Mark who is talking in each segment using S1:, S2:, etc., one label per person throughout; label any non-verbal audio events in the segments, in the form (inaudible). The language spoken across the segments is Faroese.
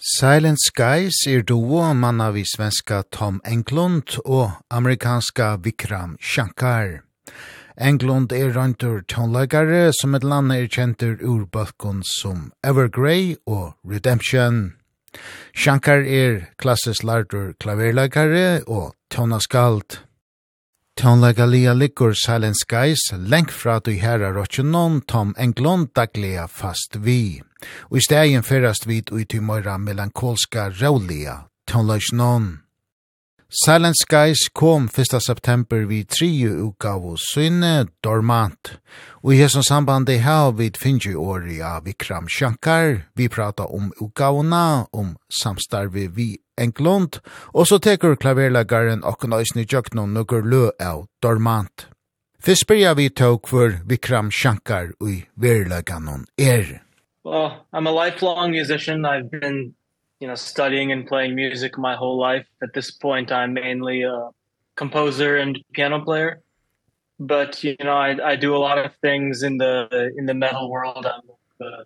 S1: Silent Skies er duo manna vi svenska Tom Englund og amerikanska Vikram Shankar. Englund er røyntur tonleikare som et land er kjentur ur balkon som Evergrey og Redemption. Shankar er klassisk lardur klaverleikare og tonaskald. Tónlega lia likkur Silent Skies lengt fra du herra rottjunon tom englund daglia fast vi. Og i stegin fyrast vid ui i møyra melankolska rålia tónlega Silent Skies kom 1. september vi 3. uka av synne dormant. Og i hesson sambandi hau vid finnji åri av Vikram Shankar. Vi prata om ukavona, om samstarvi vi Englund, og så tekur klaverlagaren og nøysni jøkno nukur lø av dormant. Fyrst byrja vi tåk for Vikram Shankar ui verlaganon er.
S2: Well, I'm a lifelong musician. I've been you know studying and playing music my whole life. At this point i'm mainly a composer and piano player. But you know i i do a lot of things in the in the metal world. I'm a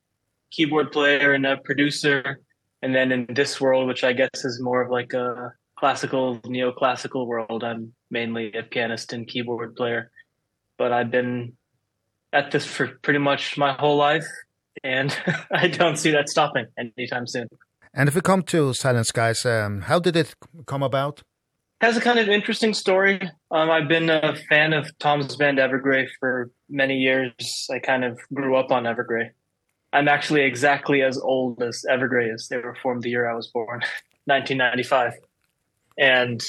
S2: keyboard player and a producer. And then in this world which i guess is more of like a classical neoclassical world i'm mainly a pianist and keyboard player. But i've been at this for pretty much my whole life. And (laughs) i don't see that stopping anytime soon.
S1: And if we come to Silent Skies, um, how did it come about?
S2: Has a kind of interesting story. Um, I've been a fan of Tom's band Evergrey for many years. I kind of grew up on Evergrey. I'm actually exactly as old as Evergrey is. They were formed the year I was born, (laughs) 1995. And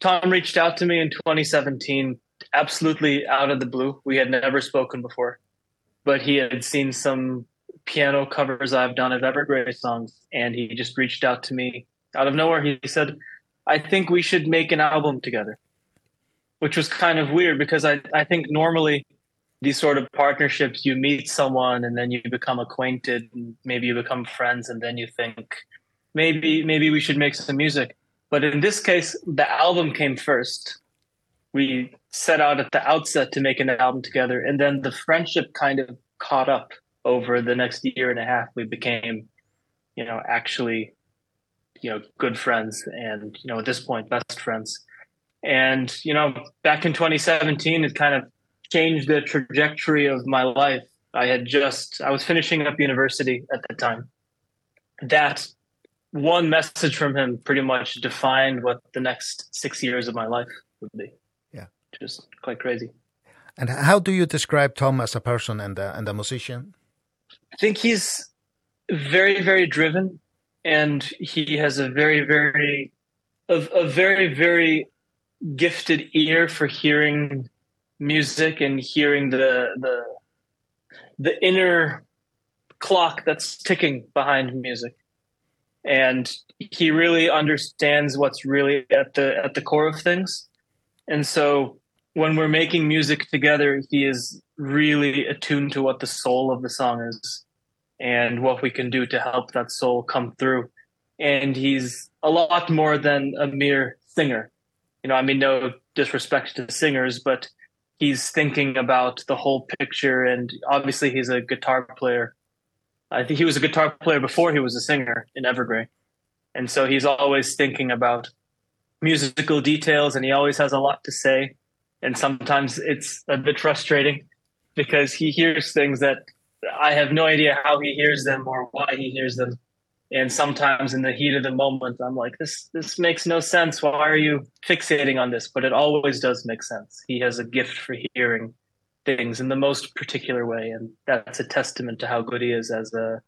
S2: Tom reached out to me in 2017 absolutely out of the blue. We had never spoken before. But he had seen some piano covers I've done of Evergrey songs and he just reached out to me. Out of nowhere he said I think we should make an album together which was kind of weird because I I think normally these sort of partnerships you meet someone and then you become acquainted and maybe you become friends and then you think maybe maybe we should make some music. But in this case the album came first. We set out at the outset to make an album together and then the friendship kind of caught up over the next year and a half we became you know actually you know good friends and you know at this point best friends. And you know back in 2017 it kind of changed the trajectory of my life. I had just i was finishing up university at the time. That one message from him pretty much defined what the next 6 years of my life would be.
S1: Yeah.
S2: Just quite crazy.
S1: And how do you describe tom as a person and a, and a musician?
S2: I think he's very very driven and he has a very very a, a very very gifted ear for hearing music and hearing the the the inner clock that's ticking behind music. And he really understands what's really at the at the core of things. And so when we're making music together he is really attuned to what the soul of the song is and what we can do to help that soul come through. And he's a lot more than a mere singer. You know i mean no disrespect to singers but he's thinking about the whole picture and obviously he's a guitar player. I think he was a guitar player before he was a singer in evergrey. And so he's always thinking about musical details and he always has a lot to say. And sometimes it's a bit frustrating because he hears things that I have no idea how he hears them or why he hears them. And sometimes in the heat of the moment, I'm like, this, this makes no sense. Why are you fixating on this? But it always does make sense. He has a gift for hearing things in the most particular way. And that's a testament to how good he is as a,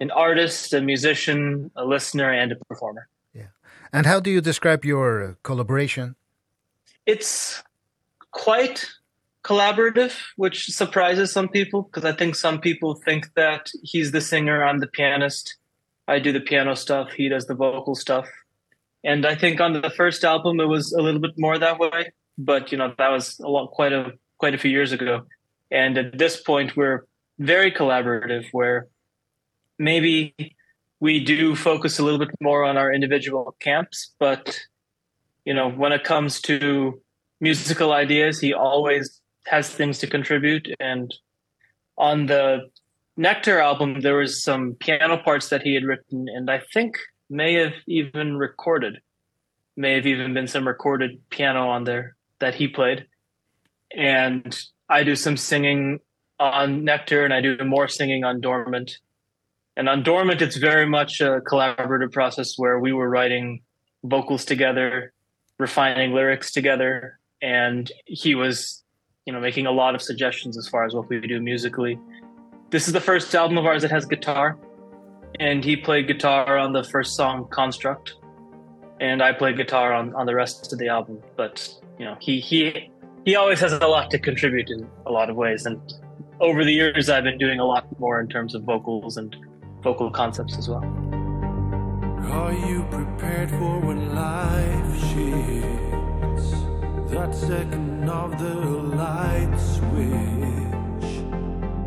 S2: an artist, a musician, a listener, and a performer.
S1: Yeah. And how do you describe your collaboration?
S2: It's quite collaborative which surprises some people because I think some people think that he's the singer I'm the pianist. I do the piano stuff he does the vocal stuff. And I think on the first album it was a little bit more that way but you know that was a lot quite a quite a few years ago. And at this point we're very collaborative where maybe we do focus a little bit more on our individual camps but you know when it comes to musical ideas he always has things to contribute and on the Nectar album there was some piano parts that he had written and I think may have even recorded may have even been some recorded piano on there that he played. And I do some singing on Nectar and I do more singing on Dormant. And on Dormant it's very much a collaborative process where we were writing vocals together refining lyrics together and he was you know making a lot of suggestions as far as what we do musically. This is the first album of ours that has guitar and he played guitar on the first song construct and i played guitar on on the rest of the album but you know he he he always has a lot to contribute in a lot of ways and over the years i've been doing a lot more in terms of vocals and vocal concepts as well.
S3: Are you prepared for when life shifts? that second of the light switch.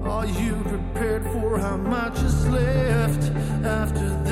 S3: Are you prepared for how much is left after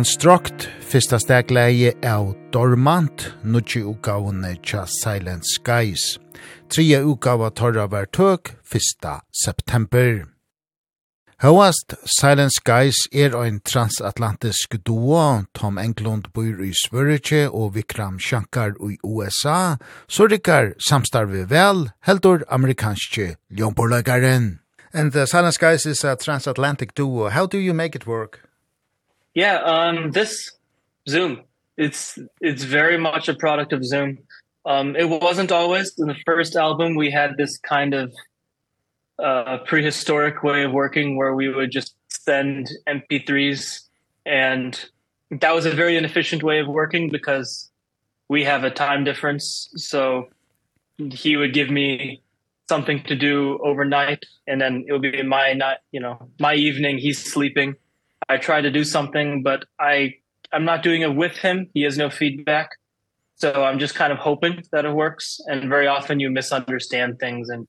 S1: Construct, fyrsta stegleie av Dormant, nutje utgavene tja Silent Skies. Tria utgava torra var tøk, fyrsta september. Høast Silent Skies er ein transatlantisk duo, Tom Englund bor i Svørige og Vikram Shankar i USA, så rikar samstarve vel, heldur amerikanske ljomborlagaren. And the Silent Skies is a transatlantic duo. How do you make it work?
S2: Yeah, um this Zoom. It's it's very much a product of Zoom. Um it wasn't always in the first album we had this kind of uh prehistoric way of working where we would just send MP3s and that was a very inefficient way of working because we have a time difference so he would give me something to do overnight and then it would be my night you know my evening he's sleeping I try to do something but I I'm not doing it with him. He has no feedback. So I'm just kind of hoping that it works and very often you misunderstand things and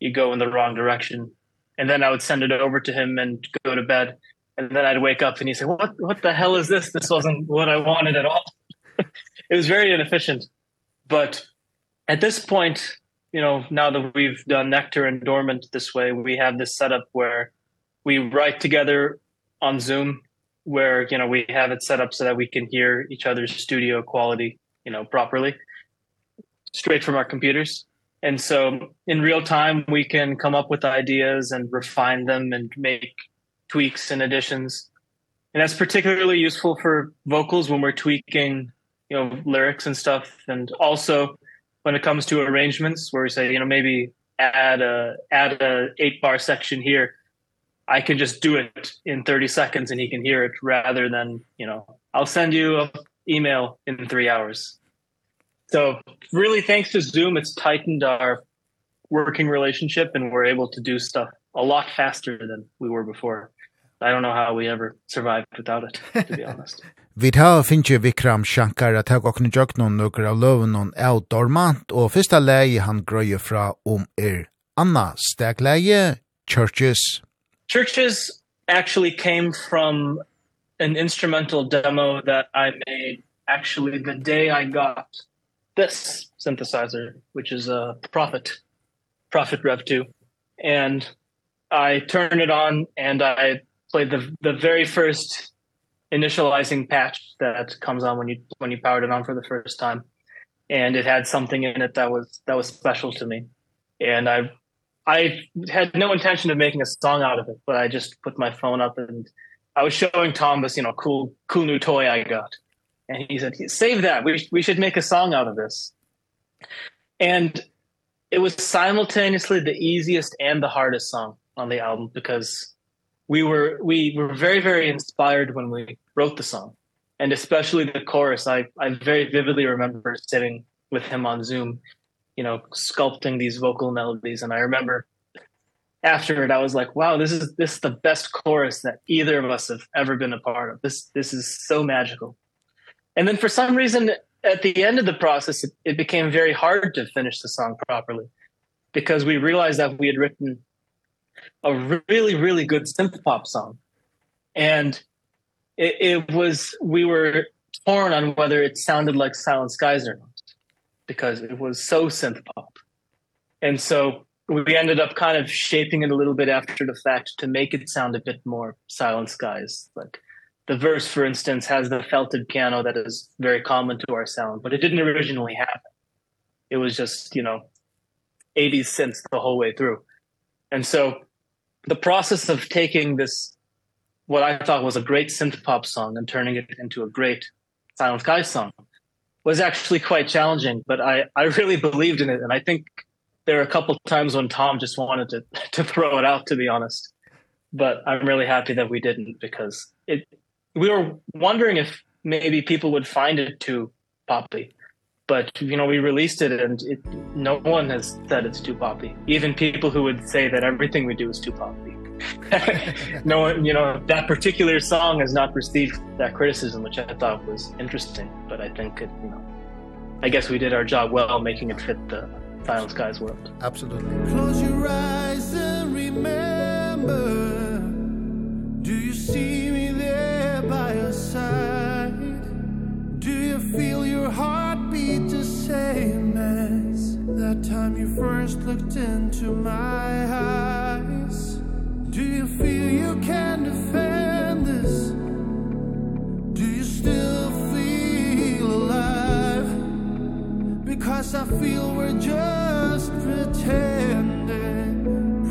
S2: you go in the wrong direction. And then I would send it over to him and go to bed and then I'd wake up and he'd say, "What what the hell is this? This wasn't what I wanted at all." (laughs) it was very inefficient. But at this point, you know, now that we've done Nectar and Dormant this way, we have this setup where we write together on Zoom where you know we have it set up so that we can hear each other's studio quality you know properly straight from our computers. And so in real time we can come up with ideas and refine them and make tweaks and additions. And that's particularly useful for vocals when we're tweaking you know lyrics and stuff. And also when it comes to arrangements where we say you know maybe add a add a 8 bar section here I can just do it in 30 seconds and he can hear it rather than, you know, I'll send you an email in 3 hours. So really thanks to Zoom it's tightened our working relationship and we're able to do stuff a lot faster than we were before. I don't know how we ever survived without it to be (laughs) honest.
S1: Vi tar finnje Vikram Shankar at hag okne jøknon nokre av løvnon av dormant, og fyrsta leie han grøye fra om er Anna Stegleie, Churches
S2: churches actually came from an instrumental demo that I made actually the day I got this synthesizer which is a Prophet Prophet Rev 2 and I turned it on and I played the the very first initializing patch that comes on when you when you powered it on for the first time. And it had something in it that was that was special to me. And I I had no intention of making a song out of it, but I just put my phone up and I was showing Tom this, you know, cool cool new toy I got. And he said, "Save that. We we should make a song out of this." And it was simultaneously the easiest and the hardest song on the album because we were we were very very inspired when we wrote the song. And especially the chorus, I I very vividly remember sitting with him on Zoom you know sculpting these vocal melodies. And I remember after it I was like wow this is this is the best chorus that either of us have ever been a part of. This this is so magical. And then for some reason at the end of the process it, it became very hard to finish the song properly because we realized that we had written a really really good synth pop song. And it it was we were torn on whether it sounded like Silent Skies or not because it was so synth pop. And so we ended up kind of shaping it a little bit after the fact to make it sound a bit more Silent Skies. Like the verse, for instance, has the felted piano that is very common to our sound, but it didn't originally have it. It was just, you know, 80s synths the whole way through. And so the process of taking this what I thought was a great synth pop song and turning it into a great Silent Skies song was actually quite challenging, but I I really believed in it and I think there were a couple times when Tom just wanted to (laughs) to throw it out to be honest. But I'm really happy that we didn't because it we were wondering if maybe people would find it too poppy. But you know, we released it and it no one has said it's too poppy. Even people who would say that everything we do is too poppy. (laughs) no you know that particular song has not received that criticism which I thought was interesting but I think it you know I guess we did our job well making it fit the Silent Skies world.
S1: Absolutely.
S3: Close your eyes and remember Do you see me there by your side? Do you feel your heart beat the same as That time you first looked into my eyes? Do you feel you can defend this? Do you still feel alive? Because I feel we're just pretending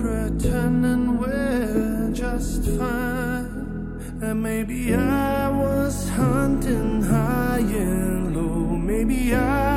S3: Pretending we're just fine And maybe I was hunting high and low Maybe I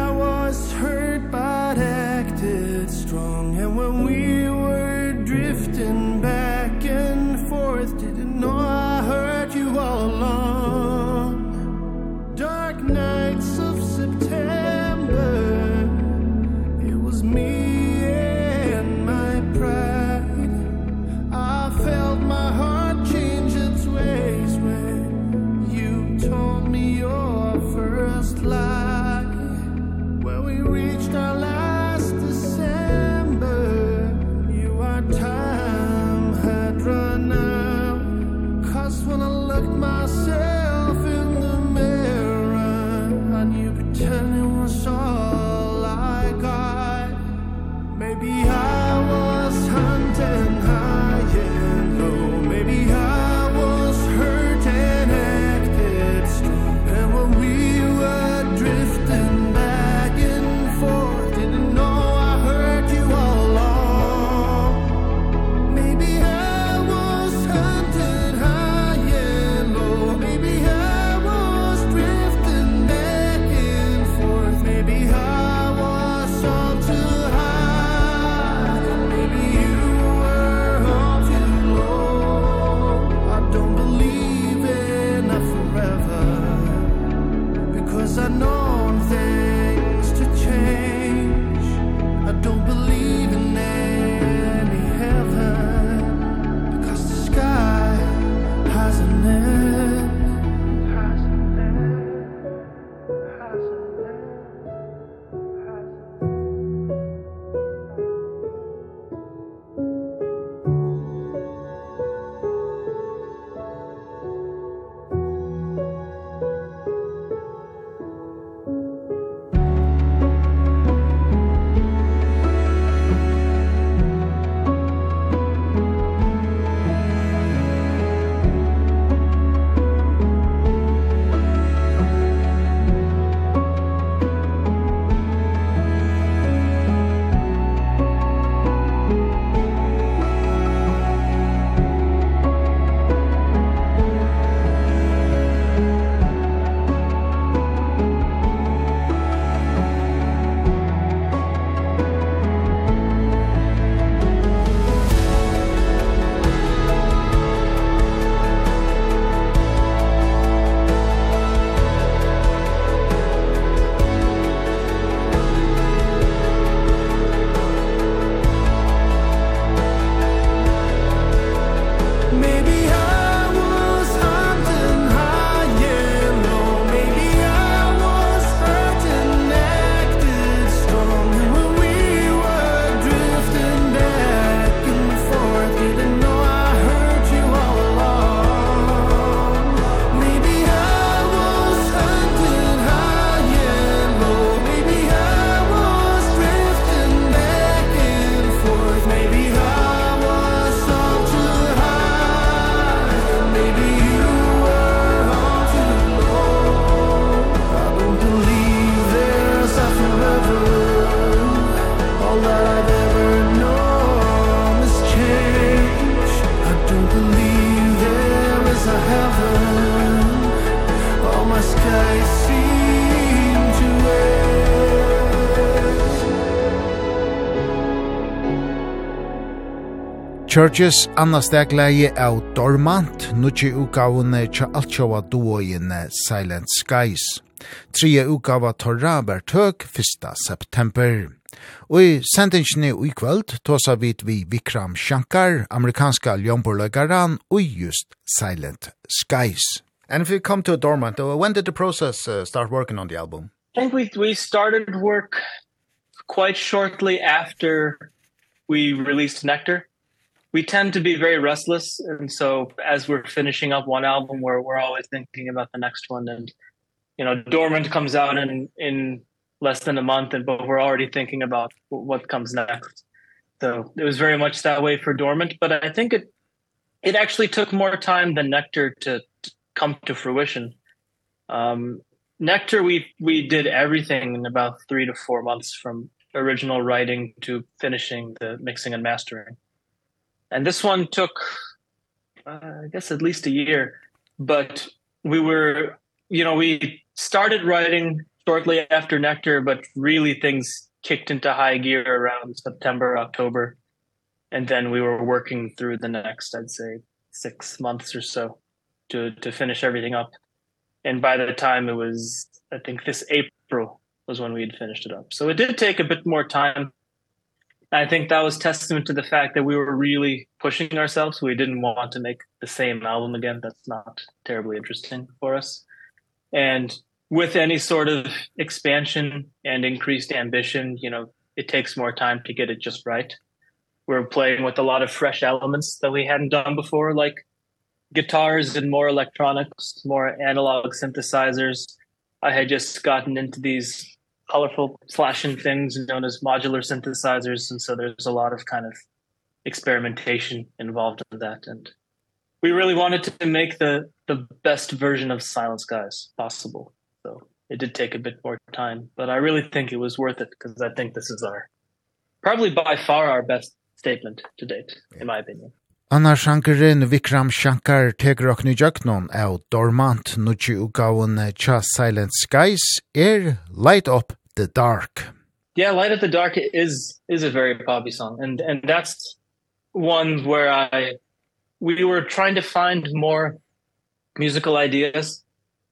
S1: Churches Anna Stegleie av Dormant, nutje utgavene tja altjava Duoine, Silent Skies. Tria utgava torra bertøk 1. september. Og i sendingsene i kvöld tåsa vid vi Vikram Shankar, amerikanska ljomborløgaran, og just Silent Skies. And if you come to Dormant, when did the process uh, start working on the album?
S2: I think we, we started work quite shortly after we released Nectar we tend to be very restless and so as we're finishing up one album we're we're always thinking about the next one and you know dormant comes out in in less than a month and but we're already thinking about what comes next. So it was very much that way for dormant but i think it it actually took more time than nectar to, to come to fruition. Um nectar we we did everything in about 3 to 4 months from original writing to finishing the mixing and mastering and this one took uh, I guess at least a year but we were you know we started writing shortly after Nectar but really things kicked into high gear around September October and then we were working through the next I'd say 6 months or so to to finish everything up. And by the time it was I think this April was when we had finished it up. So it did take a bit more time I think that was testament to the fact that we were really pushing ourselves. We didn't want to make the same album again. That's not terribly interesting for us. And with any sort of expansion and increased ambition, you know, it takes more time to get it just right. We're playing with a lot of fresh elements that we hadn't done before, like guitars and more electronics, more analog synthesizers. I had just gotten into these colorful flashing things known as modular synthesizers and so there's a lot of kind of experimentation involved in that and we really wanted to make the the best version of Silent Skies possible so it did take a bit more time but I really think it was worth it because I think this is our probably by far our best statement to date in my opinion.
S1: Anna Shankarin Vikram Shankar teker okni jöknon av Dormant nutji ugaun Cha Silent Skies er Light Up the Dark.
S2: Yeah, Light Up the Dark is is a very poppy song and and that's one where I we were trying to find more musical ideas.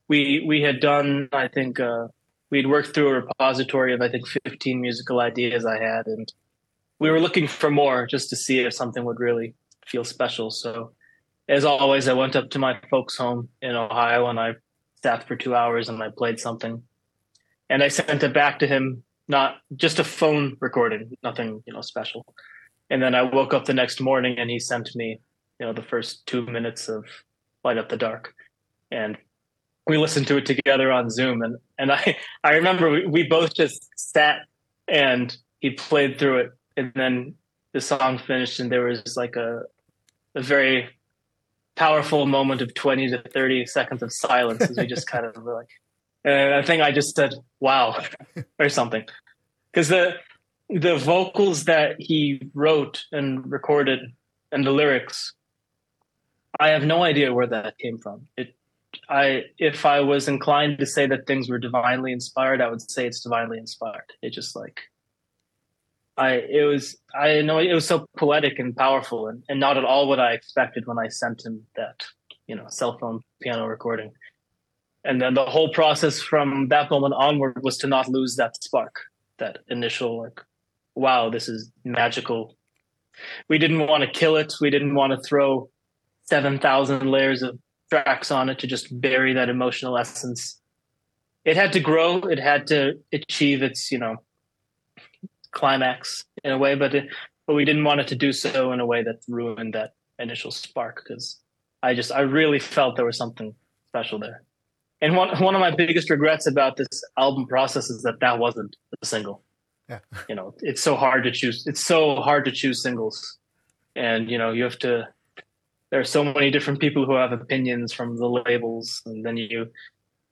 S2: We we had done I think uh we'd worked through a repository of I think 15 musical ideas I had and we were looking for more just to see if something would really feel special. So as always, I went up to my folks home in Ohio and I sat for 2 hours and I played something. And I sent it back to him, not just a phone recording, nothing, you know, special. And then I woke up the next morning and he sent me, you know, the first 2 minutes of Light Up the Dark. And we listened to it together on Zoom and and I I remember we, we both just sat and he played through it and then the song finished and there was like a a very powerful moment of 20 to 30 seconds of silence as we just kind of were like and (laughs) I think I just said wow (laughs) or something. Cuz the the vocals that he wrote and recorded and the lyrics I have no idea where that came from. It I if I was inclined to say that things were divinely inspired I would say it's divinely inspired. It just like I it was I know it was so poetic and powerful and and not at all what I expected when I sent him that you know cell phone piano recording. And then the whole process from that moment onward was to not lose that spark that initial like wow this is magical. We didn't want to kill it. We didn't want to throw 7000 layers of tracks on it to just bury that emotional essence. It had to grow. It had to achieve its you know climax in a way but it, but we didn't want it to do so in a way that ruined that initial spark cuz I just I really felt there was something special there. And one one of my biggest regrets about this album process is that that wasn't a single.
S1: Yeah. (laughs)
S2: you know, it's so hard to choose it's so hard to choose singles. And you know, you have to there are so many different people who have opinions from the labels and then you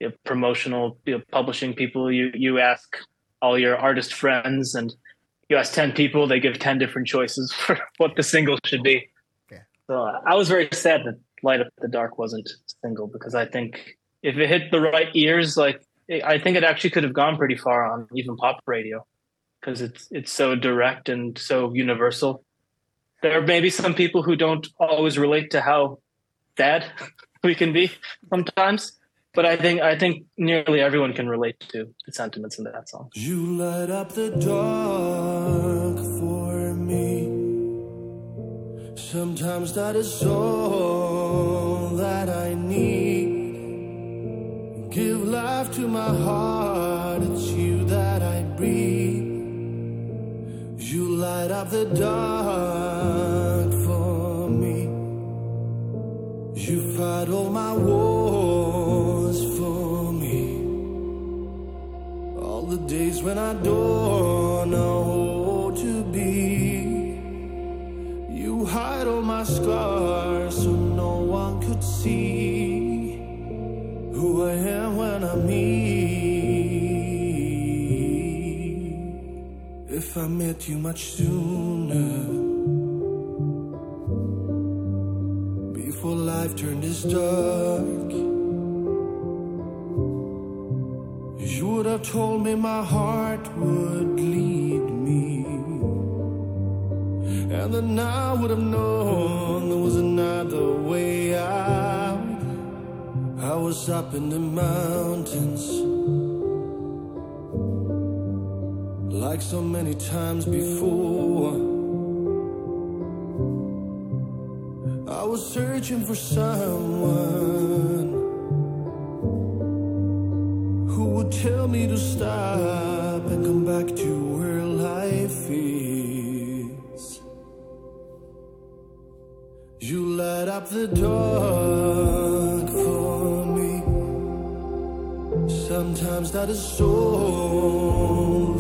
S2: you have promotional you know, publishing people you you ask all your artist friends and you ask 10 people they give 10 different choices (laughs) for what the single should be. Yeah. so i was very sad that light up the dark wasn't single because i think if it hit the right ears like i think it actually could have gone pretty far on even pop radio because it's it's so direct and so universal. There are maybe some people who don't always relate to how bad (laughs) we can be sometimes but i think i think nearly everyone can relate to the sentiments in that song.
S3: You light up the dark work for me. Sometimes that is all that I need. Give life to my heart It's you that I breathe. You light up the dark for me. You fight all my wars for me. All the days when I don't know hide all my scars so no one could see. Who I am when I'm me If I met you much sooner. Before life turned this dark. You would have told me my heart would leave And then I would have known There was another way out. I was up in the mountains. Like so many times before. I was searching for someone Who would tell me to stop and come back to light up the dark for me. Sometimes that is so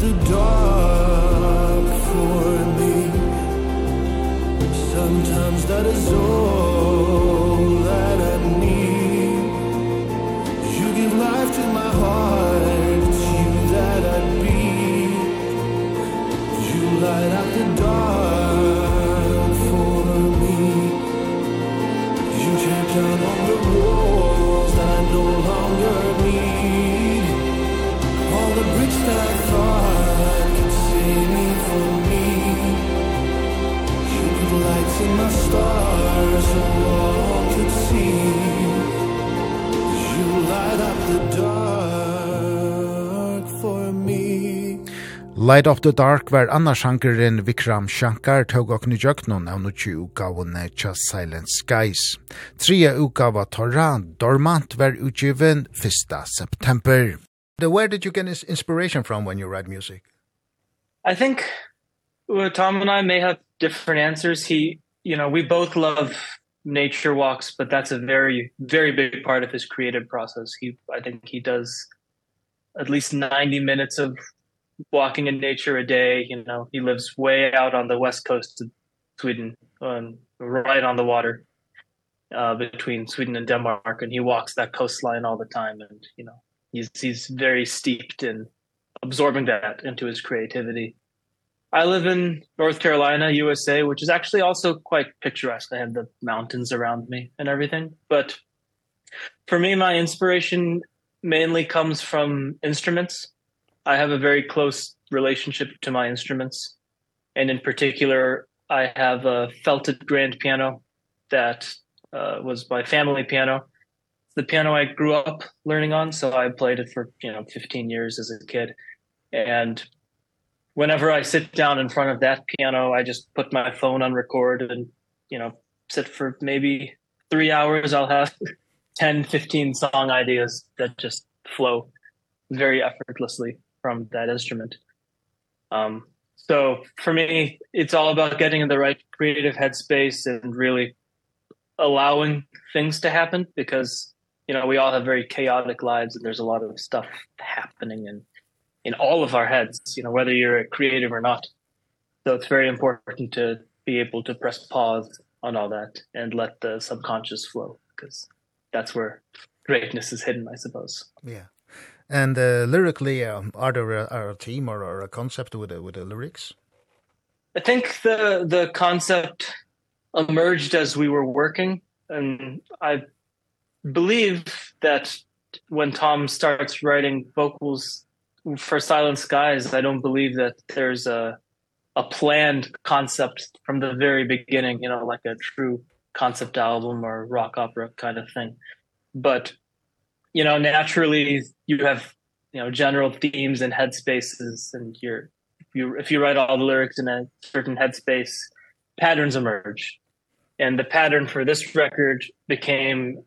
S3: the dark for me. Sometimes that is all that I need. You give life to my heart You that I beat You light up the dark for me. You tear down all the walls that I no longer need. All the bricks that I thought Light
S1: of the Dark var annars sjankeren Vikram Shankar tog og nu jöknon av nukki utgavene tja Silent Skies. Tria utgava Torra Dormant var utgiven 1. september. Where did you get inspiration from when you write music?
S2: I think well, Tom and I may have different answers. He you know we both love nature walks but that's a very very big part of his creative process. He i think he does at least 90 minutes of walking in nature a day you know. He lives way out on the west coast of Sweden on right on the water uh between Sweden and Denmark and he walks that coastline all the time and you know he's he's very steeped in absorbing that into his creativity. I live in North Carolina, USA, which is actually also quite picturesque. I have the mountains around me and everything. But for me, my inspiration mainly comes from instruments. I have a very close relationship to my instruments. And in particular, I have a felted grand piano that uh, was my family piano. It's the piano I grew up learning on, so I played it for, you know, 15 years as a kid. And whenever I sit down in front of that piano, I just put my phone on record and, you know, sit for maybe 3 hours. I'll have (laughs) 10, 15 song ideas that just flow very effortlessly from that instrument. Um so for me, it's all about getting in the right creative headspace and really allowing things to happen because you know, we all have very chaotic lives and there's a lot of stuff happening and in all of our heads, you know, whether you're a creative or not. So it's very important to be able to press pause on all that and let the subconscious flow because that's where greatness is hidden, I suppose.
S1: Yeah. And uh, lyrically, um, are there a, are a theme or, or a concept with the, with the lyrics?
S2: I think the the concept emerged as we were working, and I believe that when Tom starts writing vocals, for Silent Skies, I don't believe that there's a a planned concept from the very beginning, you know, like a true concept album or rock opera kind of thing. But you know, naturally you have, you know, general themes and headspaces and you're if you if you write all the lyrics in a certain headspace, patterns emerge. And the pattern for this record became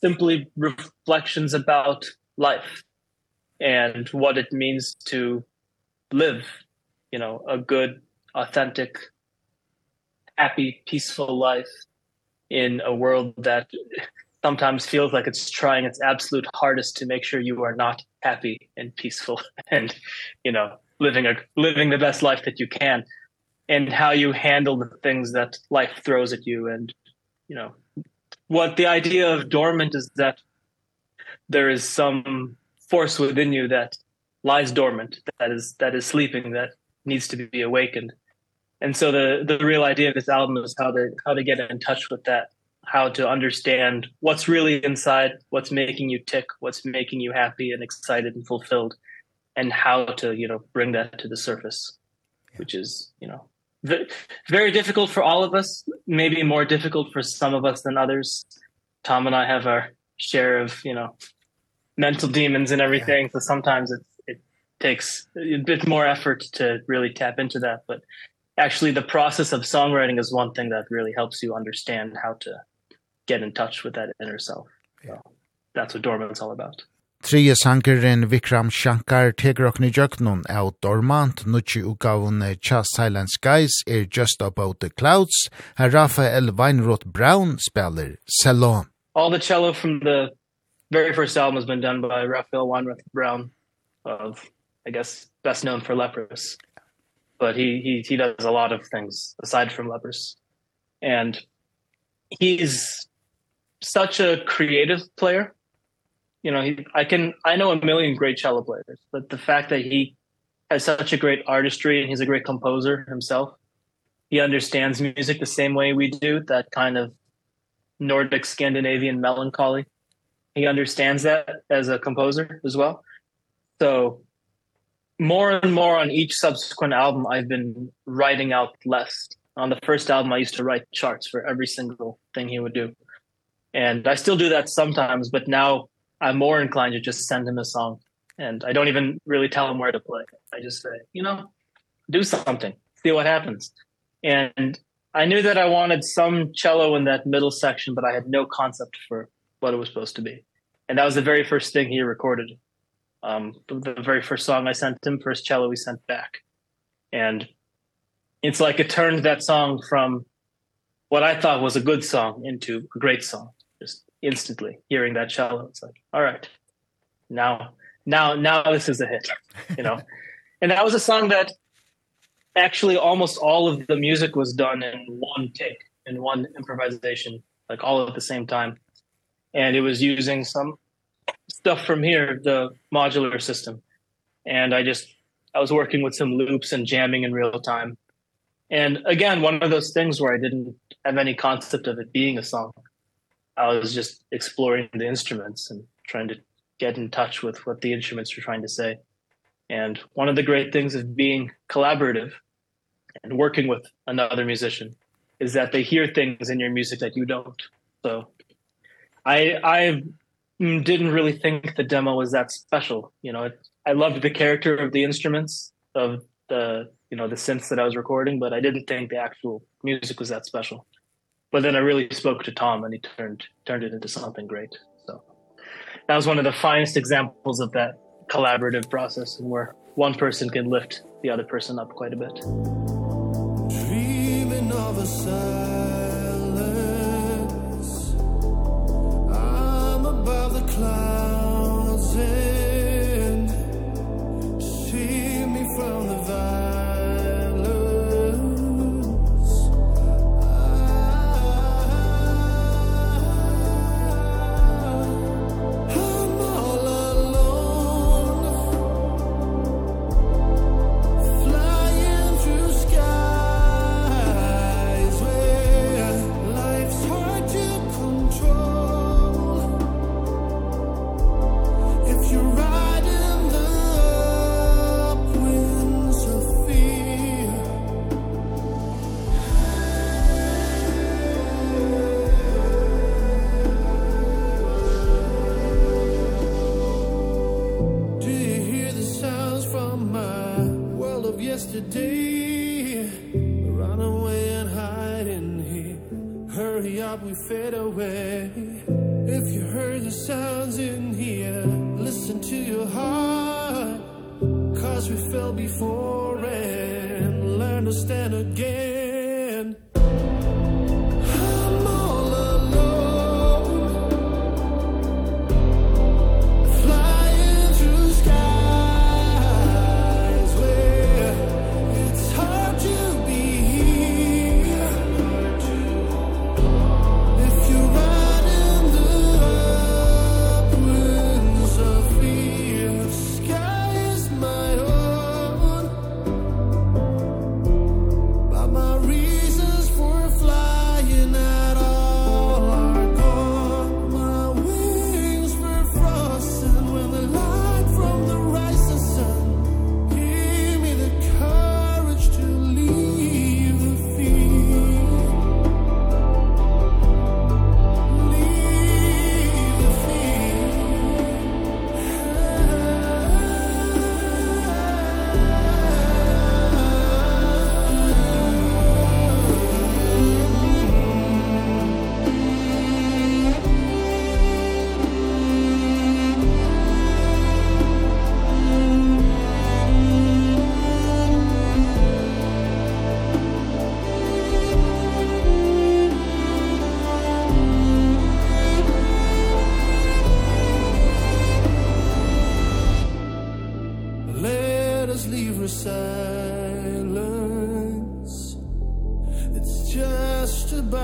S2: simply reflections about life and what it means to live you know a good authentic happy peaceful life in a world that sometimes feels like it's trying its absolute hardest to make sure you are not happy and peaceful (laughs) and you know living a living the best life that you can and how you handle the things that life throws at you and you know what the idea of dormant is that there is some force within you that lies dormant that is that is sleeping that needs to be awakened and so the the real idea of this album is how to how to get in touch with that how to understand what's really inside what's making you tick what's making you happy and excited and fulfilled and how to you know bring that to the surface yeah. which is you know very difficult for all of us maybe more difficult for some of us than others tom and i have our share of you know mental demons and everything yeah. so sometimes it it takes a bit more effort to really tap into that but actually the process of songwriting is one thing that really helps you understand how to get in touch with that inner self yeah. so that's what dormant's all about
S1: Trije sankeren Vikram Shankar tegur okni jöknun av Dormant, nutsi ugavun Tja Silent Skies er Just About the Clouds, her Rafael Weinroth Brown spelar cello.
S2: All the cello from the very first album has been done by Raphael Weinrich Brown of I guess best known for Leprous. But he he he does a lot of things aside from Leprous. And he's such a creative player. You know, he I can I know a million great cello players, but the fact that he has such a great artistry and he's a great composer himself. He understands music the same way we do, that kind of Nordic Scandinavian melancholy he understands that as a composer as well. So more and more on each subsequent album I've been writing out less. On the first album I used to write charts for every single thing he would do. And I still do that sometimes but now I'm more inclined to just send him a song. And I don't even really tell him where to play. I just say you know do something. See what happens. And I knew that I wanted some cello in that middle section but I had no concept for what it was supposed to be and that was the very first thing he recorded. Um the, the very first song I sent him first cello we sent back. And it's like it turned that song from what I thought was a good song into a great song just instantly hearing that cello. It's like all right now now now this is a hit you know? (laughs) And that was a song that actually almost all of the music was done in one take in one improvisation like all at the same time and it was using some stuff from here the modular system. And I just I was working with some loops and jamming in real time. And again one of those things where I didn't have any concept of it being a song. I was just exploring the instruments and trying to get in touch with what the instruments were trying to say. And one of the great things of being collaborative and working with another musician is that they hear things in your music that you don't. So I I didn't really think the demo was that special, you know. I loved the character of the instruments of the you know the synths that I was recording, but I didn't think the actual music was that special. But then I really spoke to Tom and he turned turned it into something great. So that was one of the finest examples of that collaborative process where one person can lift the other person up quite a bit.
S3: Dreaming of a sun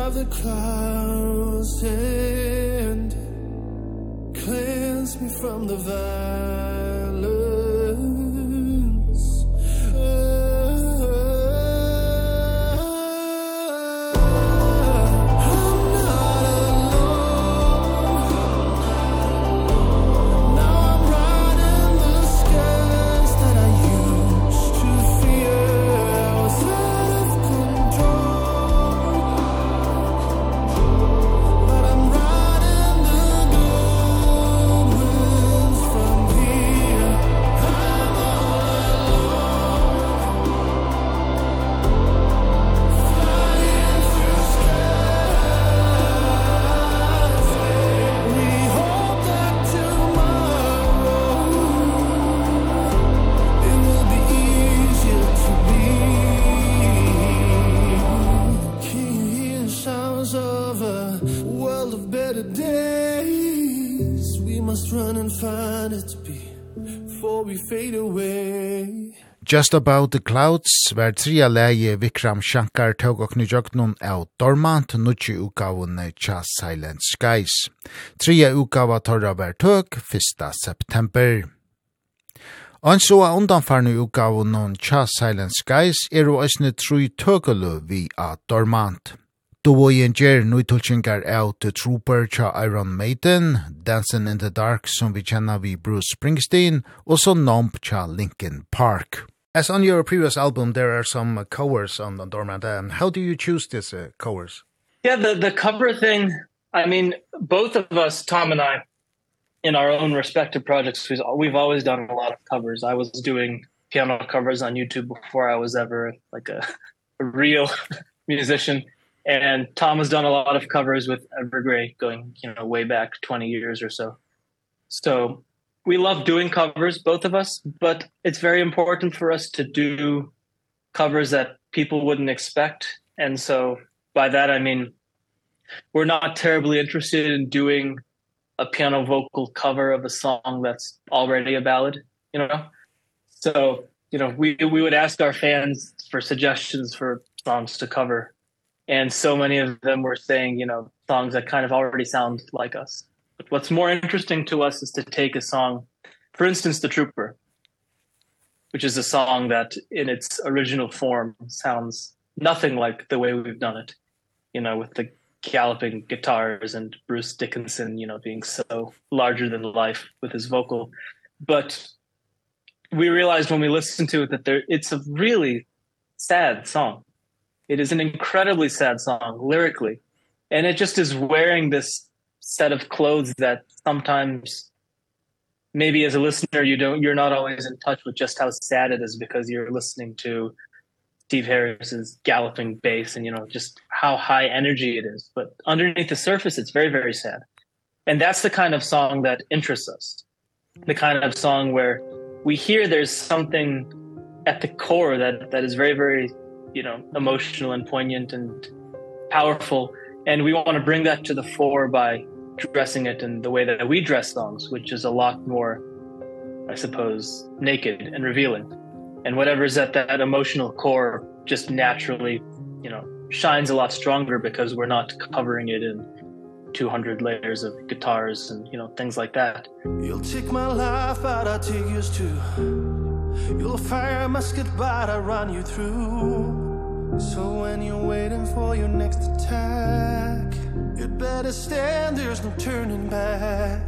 S3: of the clouds and cleanse me from the vine
S1: Just About the Clouds var tria leie Vikram Shankar tog og knujøknun av Dormant nutje utgavene tja Silent Skies. Tria utgava torra var tøk 1. september. Og så av undanfarne utgavene tja Silent Skies er og æsne tru tøkulu vi av Dormant. Dovojen gjer nøytulkingar av The Trooper tja Iron Maiden, Dancing in the Dark som vi kjenner vi Bruce Springsteen, og så Nomp tja Linkin Park. As on your previous album, there are some uh, covers on the Dormant. Um, how do you choose these uh, covers?
S2: Yeah, the, the cover thing, I mean, both of us, Tom and I, in our own respective projects, we've, we've always done a lot of covers. I was doing piano covers on YouTube before I was ever like a, a real (laughs) musician. And Tom has done a lot of covers with Evergrey going, you know, way back 20 years or so. So we love doing covers both of us but it's very important for us to do covers that people wouldn't expect. And so by that i mean we're not terribly interested in doing a piano vocal cover of a song that's already a ballad you know? So you know we we would ask our fans for suggestions for songs to cover. And so many of them were saying you know songs that kind of already sound like us. But what's more interesting to us is to take a song, for instance, The Trooper, which is a song that in its original form sounds nothing like the way we've done it, you know, with the galloping guitars and Bruce Dickinson, you know, being so larger than life with his vocal. But we realized when we listened to it that there it's a really sad song. It is an incredibly sad song lyrically. And it just is wearing this set of clothes that sometimes maybe as a listener you don't you're not always in touch with just how sad it is because you're listening to Steve Harris's galloping bass and you know just how high energy it is. But underneath the surface it's very very sad. And that's the kind of song that interests us. The kind of song where we hear there's something at the core that that is very very you know emotional and poignant and powerful. And we want to bring that to the fore by dressing it in the way that we dress songs, which is a lot more, I suppose, naked and revealing. And whatever is at that emotional core just naturally, you know, shines a lot stronger because we're not covering it in 200 layers of guitars and, you know, things like that.
S3: You'll take my life out, I'll take yours too. You'll fire a musket, but I'll run you through. So when you're waiting for your next attack You better stand, there's no turning back.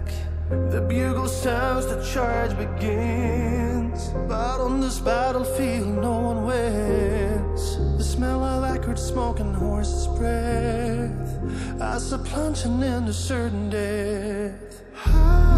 S3: The bugle sounds, the charge begins. But on this battlefield no one wins. The smell of acrid smoke and horse's breath. As a plunging into certain death. High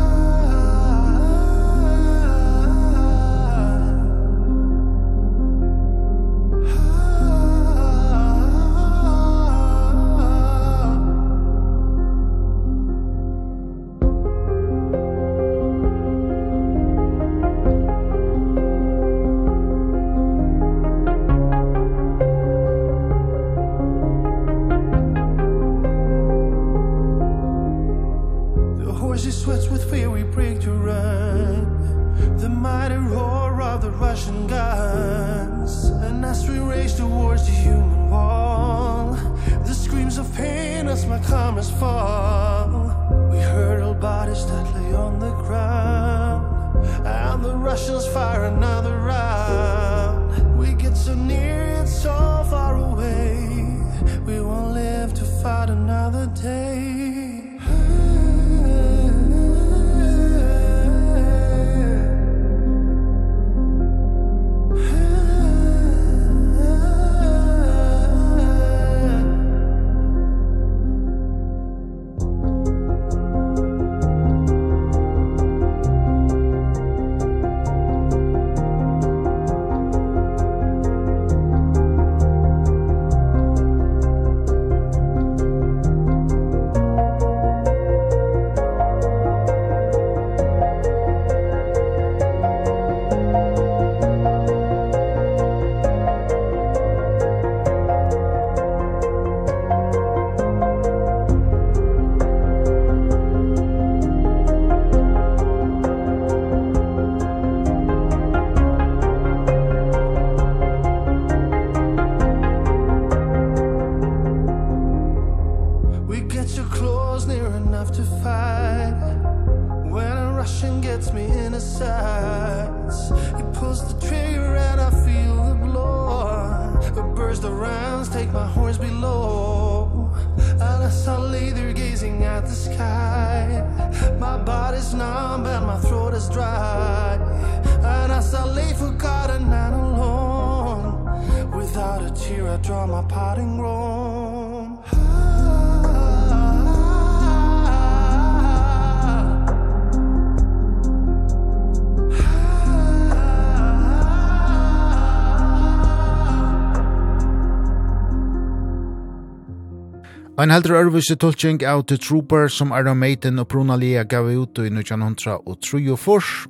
S1: Ein heldur örvise tolking av The Trooper som Iron Maiden og Bruna Lea gav ut i 1903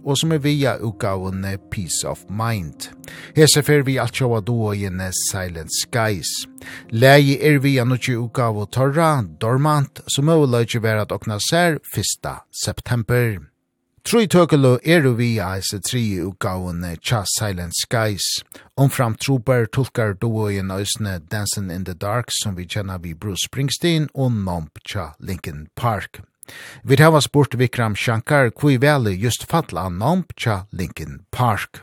S1: og som er via utgavene Peace of Mind. Hese fer vi alt sjåa doa gjenne Silent Skies. Legi er via nukki utgave Torra, Dormant, som er vila ikke vera at okna ser 1. september. Troi tøkelo eru vi eis tri utgaven Cha Silent Skies. Omfram trooper tulkar duo i nøysne Dancing in the Dark som vi kjenner vi Bruce Springsteen og Nomp Cha Linkin Park. Vi tar spurt Vikram Shankar kui veli just fatla Nomp Cha Linkin Park.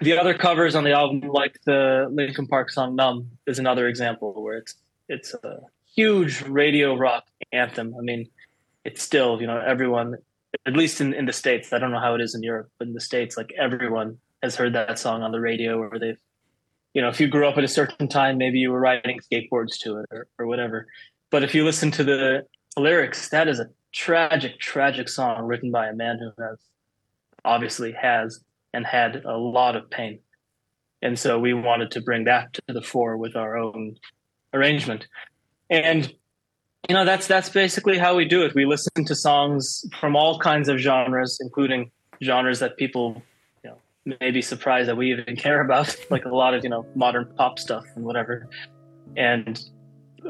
S2: The other covers on the album like the Linkin Park song Numb is another example where it's it's a huge radio rock anthem. I mean, it's still, you know, everyone at least in in the states. I don't know how it is in europe but in the states like everyone has heard that song on the radio or they've you know if you grew up at a certain time maybe you were riding skateboards to it or or whatever. But if you listen to the lyrics that is a tragic tragic song written by a man who has obviously has and had a lot of pain. And so we wanted to bring that to the fore with our own arrangement. And you know that's that's basically how we do it we listen to songs from all kinds of genres including genres that people you know may be surprised that we even (laughs) care about like a lot of you know modern pop stuff and whatever and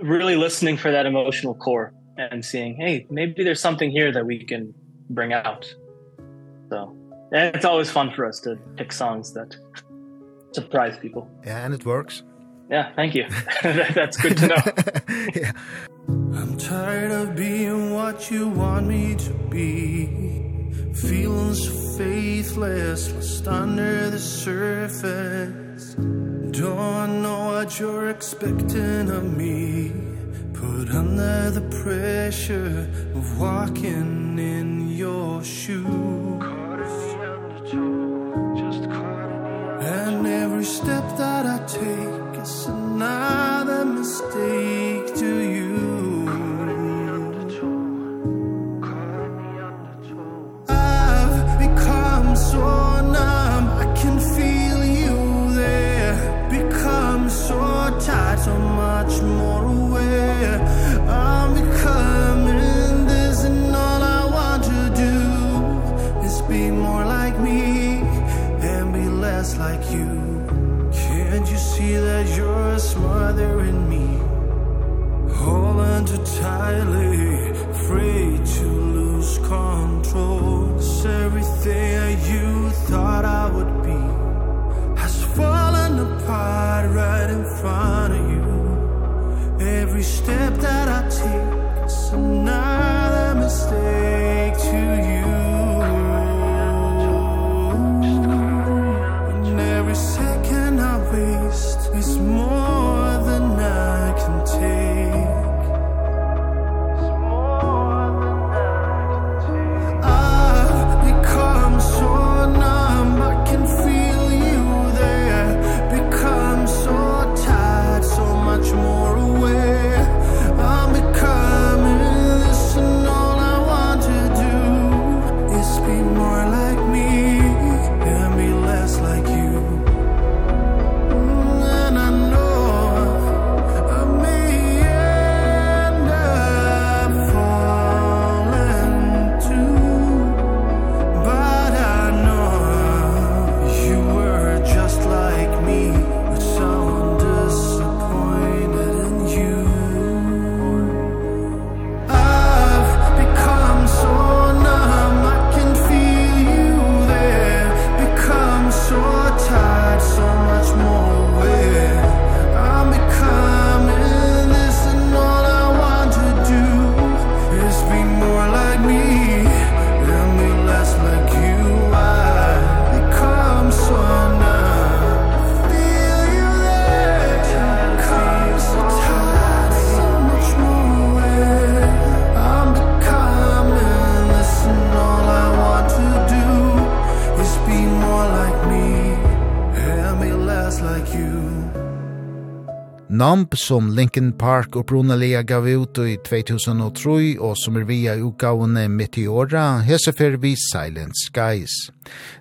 S2: really listening for that emotional core and seeing hey maybe there's something here that we can bring out so and it's always fun for us to pick songs that (laughs) surprise people
S1: yeah and it works
S2: Yeah, thank you. (laughs) That's good to know.
S1: yeah.
S3: I'm tired of being what you want me to be. Feeling so faithless, lost under the surface. Don't know what you're expecting of me. Put under the pressure of walking in your shoes. Numb
S1: som Linkin Park upprunalega gav ut i 2003 og som er via utgavene Meteora, hesefer vi Silent Skies.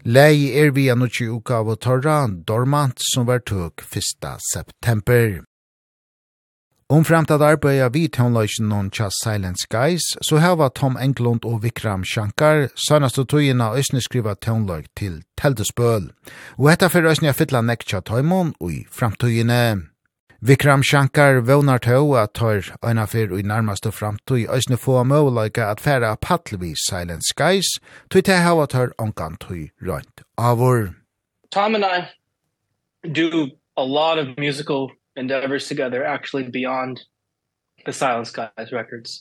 S1: Lei er via nukki utgave Torra, Dormant, som var tøk 1. september. Om framtid arbeidet vi tonløysen noen tja Silent Skies, så heva Tom Englund og Vikram Shankar, sønast og tøyina òsne skriva tonløyk til Teldesbøl. Og etta fyrir òsne jeg fytla nekk tja tøymon og i framtøyene. Vikram Shankar vånar tå at tar øyna fyr i nærmaste framtøy øysne få møvleika at færa paddlevis Silent Skies, tog til hava tar ongan tøy rønt avur.
S2: Tom and I do a lot of musical endeavors together actually beyond the Silent Skies records.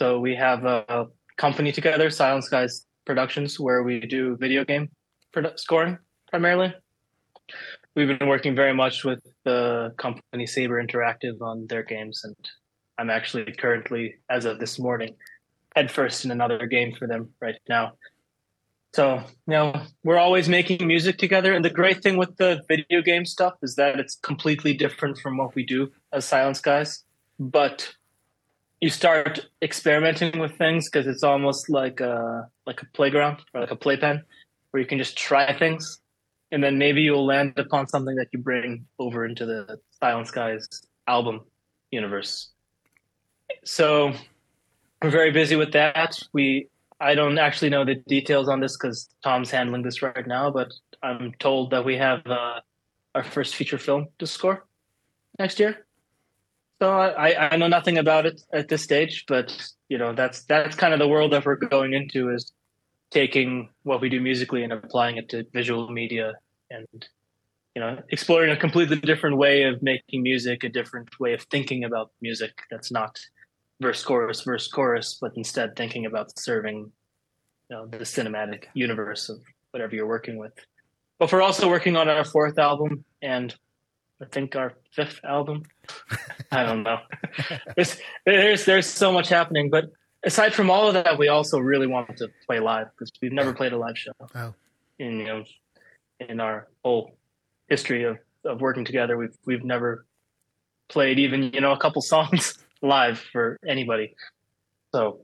S2: So we have a company together, Silent Skies Productions, where we do video game scoring primarily we've been working very much with the company Saber Interactive on their games and I'm actually currently as of this morning head first in another game for them right now. So, you know, we're always making music together and the great thing with the video game stuff is that it's completely different from what we do as Silence Guys, but you start experimenting with things because it's almost like a like a playground or like a playpen where you can just try things and then maybe you'll land upon something that you bring over into the Silent Skies album universe. So we're very busy with that. We I don't actually know the details on this cuz Tom's handling this right now, but I'm told that we have uh our first feature film to score next year. So I I know nothing about it at this stage, but you know, that's that's kind of the world that we're going into is taking what we do musically and applying it to visual media and you know exploring a completely different way of making music a different way of thinking about music that's not verse chorus verse chorus but instead thinking about serving you know the cinematic universe of whatever you're working with. But we're also working on our fourth album and I think our fifth album? I don't know. (laughs) There's there's there's so much happening but aside from all of that, we also really wanted to play live because we've never played a live show.
S1: Oh.
S2: In you know in our whole history of of working together, we've we've never played even, you know, a couple (laughs) songs live for anybody. So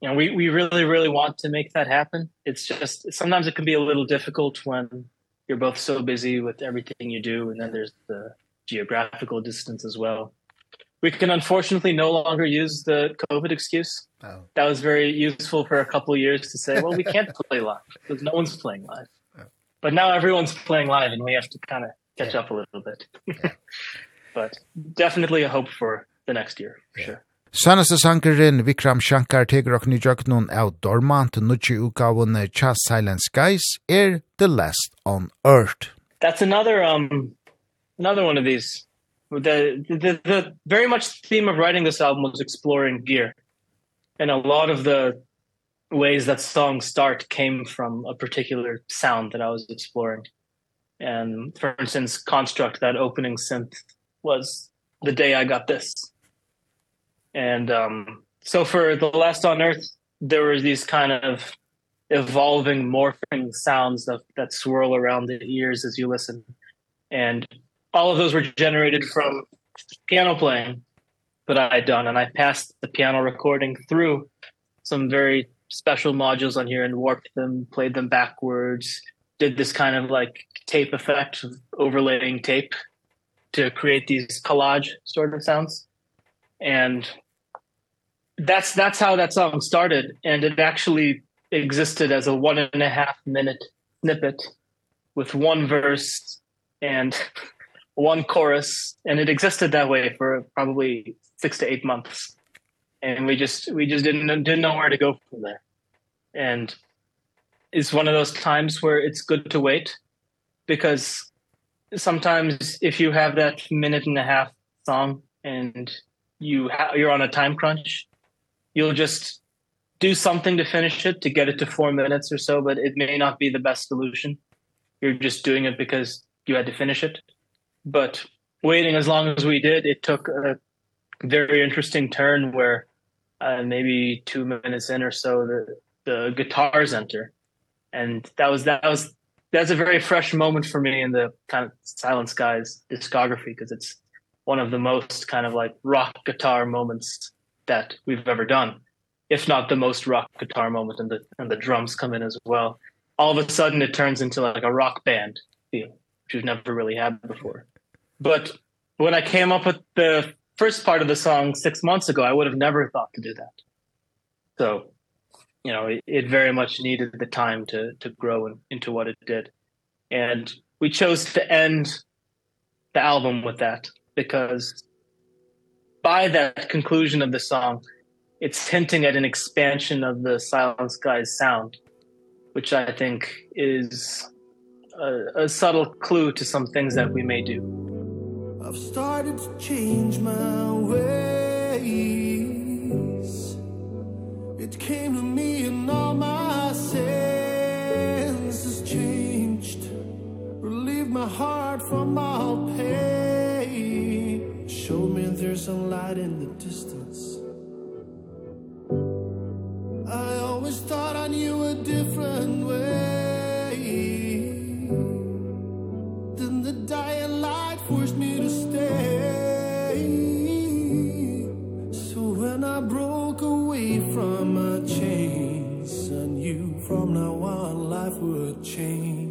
S2: you know, we we really really want to make that happen. It's just sometimes it can be a little difficult when you're both so busy with everything you do and then there's the geographical distance as well we can unfortunately no longer use the covid excuse
S1: oh.
S2: that was very useful for a couple of years to say well we can't (laughs) play live because no one's playing live
S1: oh.
S2: but now everyone's playing live and we have to kind of catch
S1: yeah.
S2: up a little bit yeah. (laughs) but definitely a hope for the next year for yeah. sure
S1: Sannaste sankerin Vikram Shankar tegur okni jöknun av Dormant nutji utgavun cha Silent Skies er The Last on Earth.
S2: That's another um another one of these the, the the very much theme of writing this album was exploring gear. And a lot of the ways that songs start came from a particular sound that I was exploring. And for instance construct that opening synth was the day I got this. And um so for the last on earth there were these kind of evolving morphing sounds that that swirl around the ears as you listen. And all of those were generated from piano playing that I had done and I passed the piano recording through some very special modules on here and warped them played them backwards did this kind of like tape effect overlaying tape to create these collage sort of sounds. And that's that's how that song started and it actually existed as a one and a half minute snippet with one verse and (laughs) one chorus and it existed that way for probably 6 to 8 months. And we just we just didn't didn't know where to go from there. And it's one of those times where it's good to wait because sometimes if you have that minute and a half song and you you're on a time crunch you'll just do something to finish it to get it to 4 minutes or so but it may not be the best solution. You're just doing it because you had to finish it but waiting as long as we did it took a very interesting turn where uh, maybe 2 minutes in or so the the guitars enter. And that was that was that's a very fresh moment for me in the kind of Silent Skies discography because it's one of the most kind of like rock guitar moments that we've ever done if not the most rock guitar moment and the and the drums come in as well. All of a sudden it turns into like a rock band feel which we've never really had before. But when I came up with the first part of the song 6 months ago, I would have never thought to do that. So, you know, it, it very much needed the time to to grow in, into what it did. And we chose to end the album with that because by that conclusion of the song, it's hinting at an expansion of the Silent Skies sound, which I think is a, a subtle clue to some things that we may do.
S3: I've started to change my ways. It came to me and all my senses changed. Relieved my heart from all pain. Show me there's a light in the distance. I always thought I knew a different way. would change.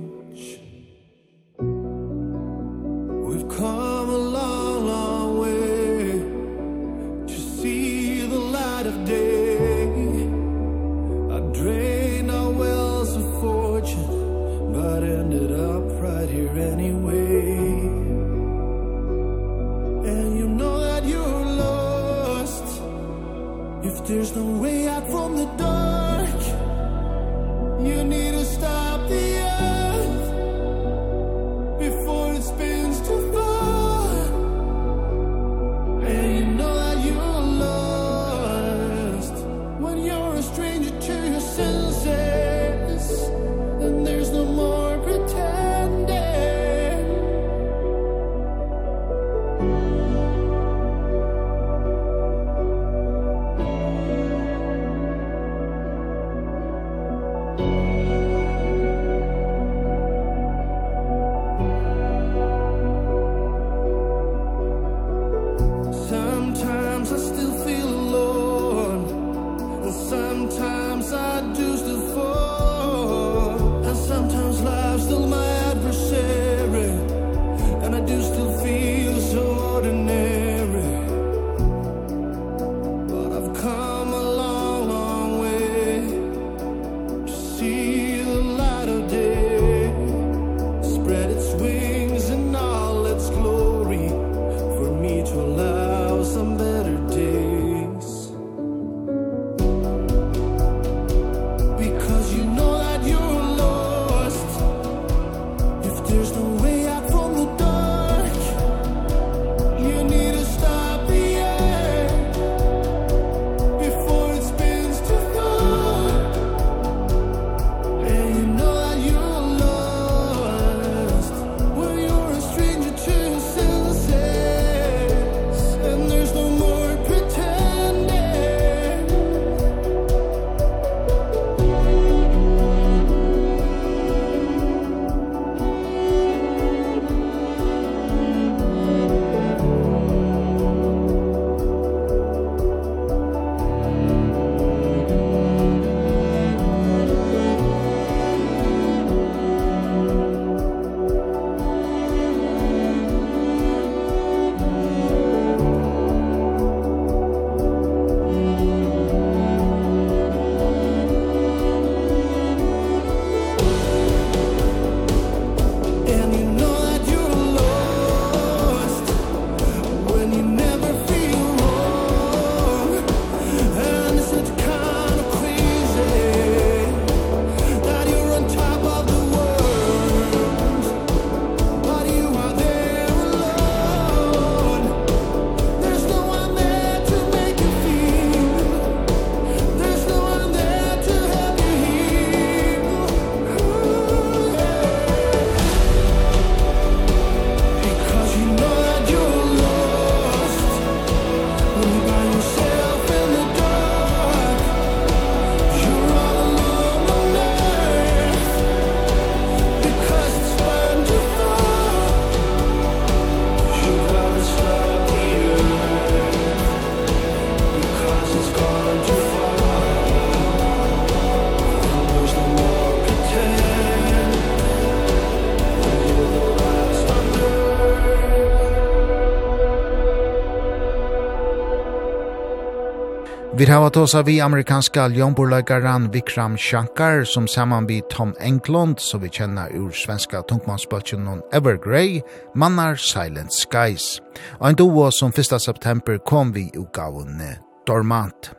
S3: hava tosa
S1: vi amerikanska ljonborleikaran Vikram Shankar som saman vi Tom Englund som vi kjenner ur svenska tungmannsbøtjen non Evergrey, mannar Silent Skies. Og en doa som 1. september kom vi utgavunne Dormant.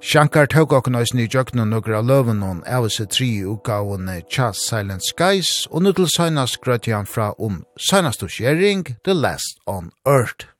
S1: Shankar tåg okken oss ny jøkken og nøkker av løven og av seg Silent Skies og nu til søgnast grøtjan fra om søgnast The Last on Earth.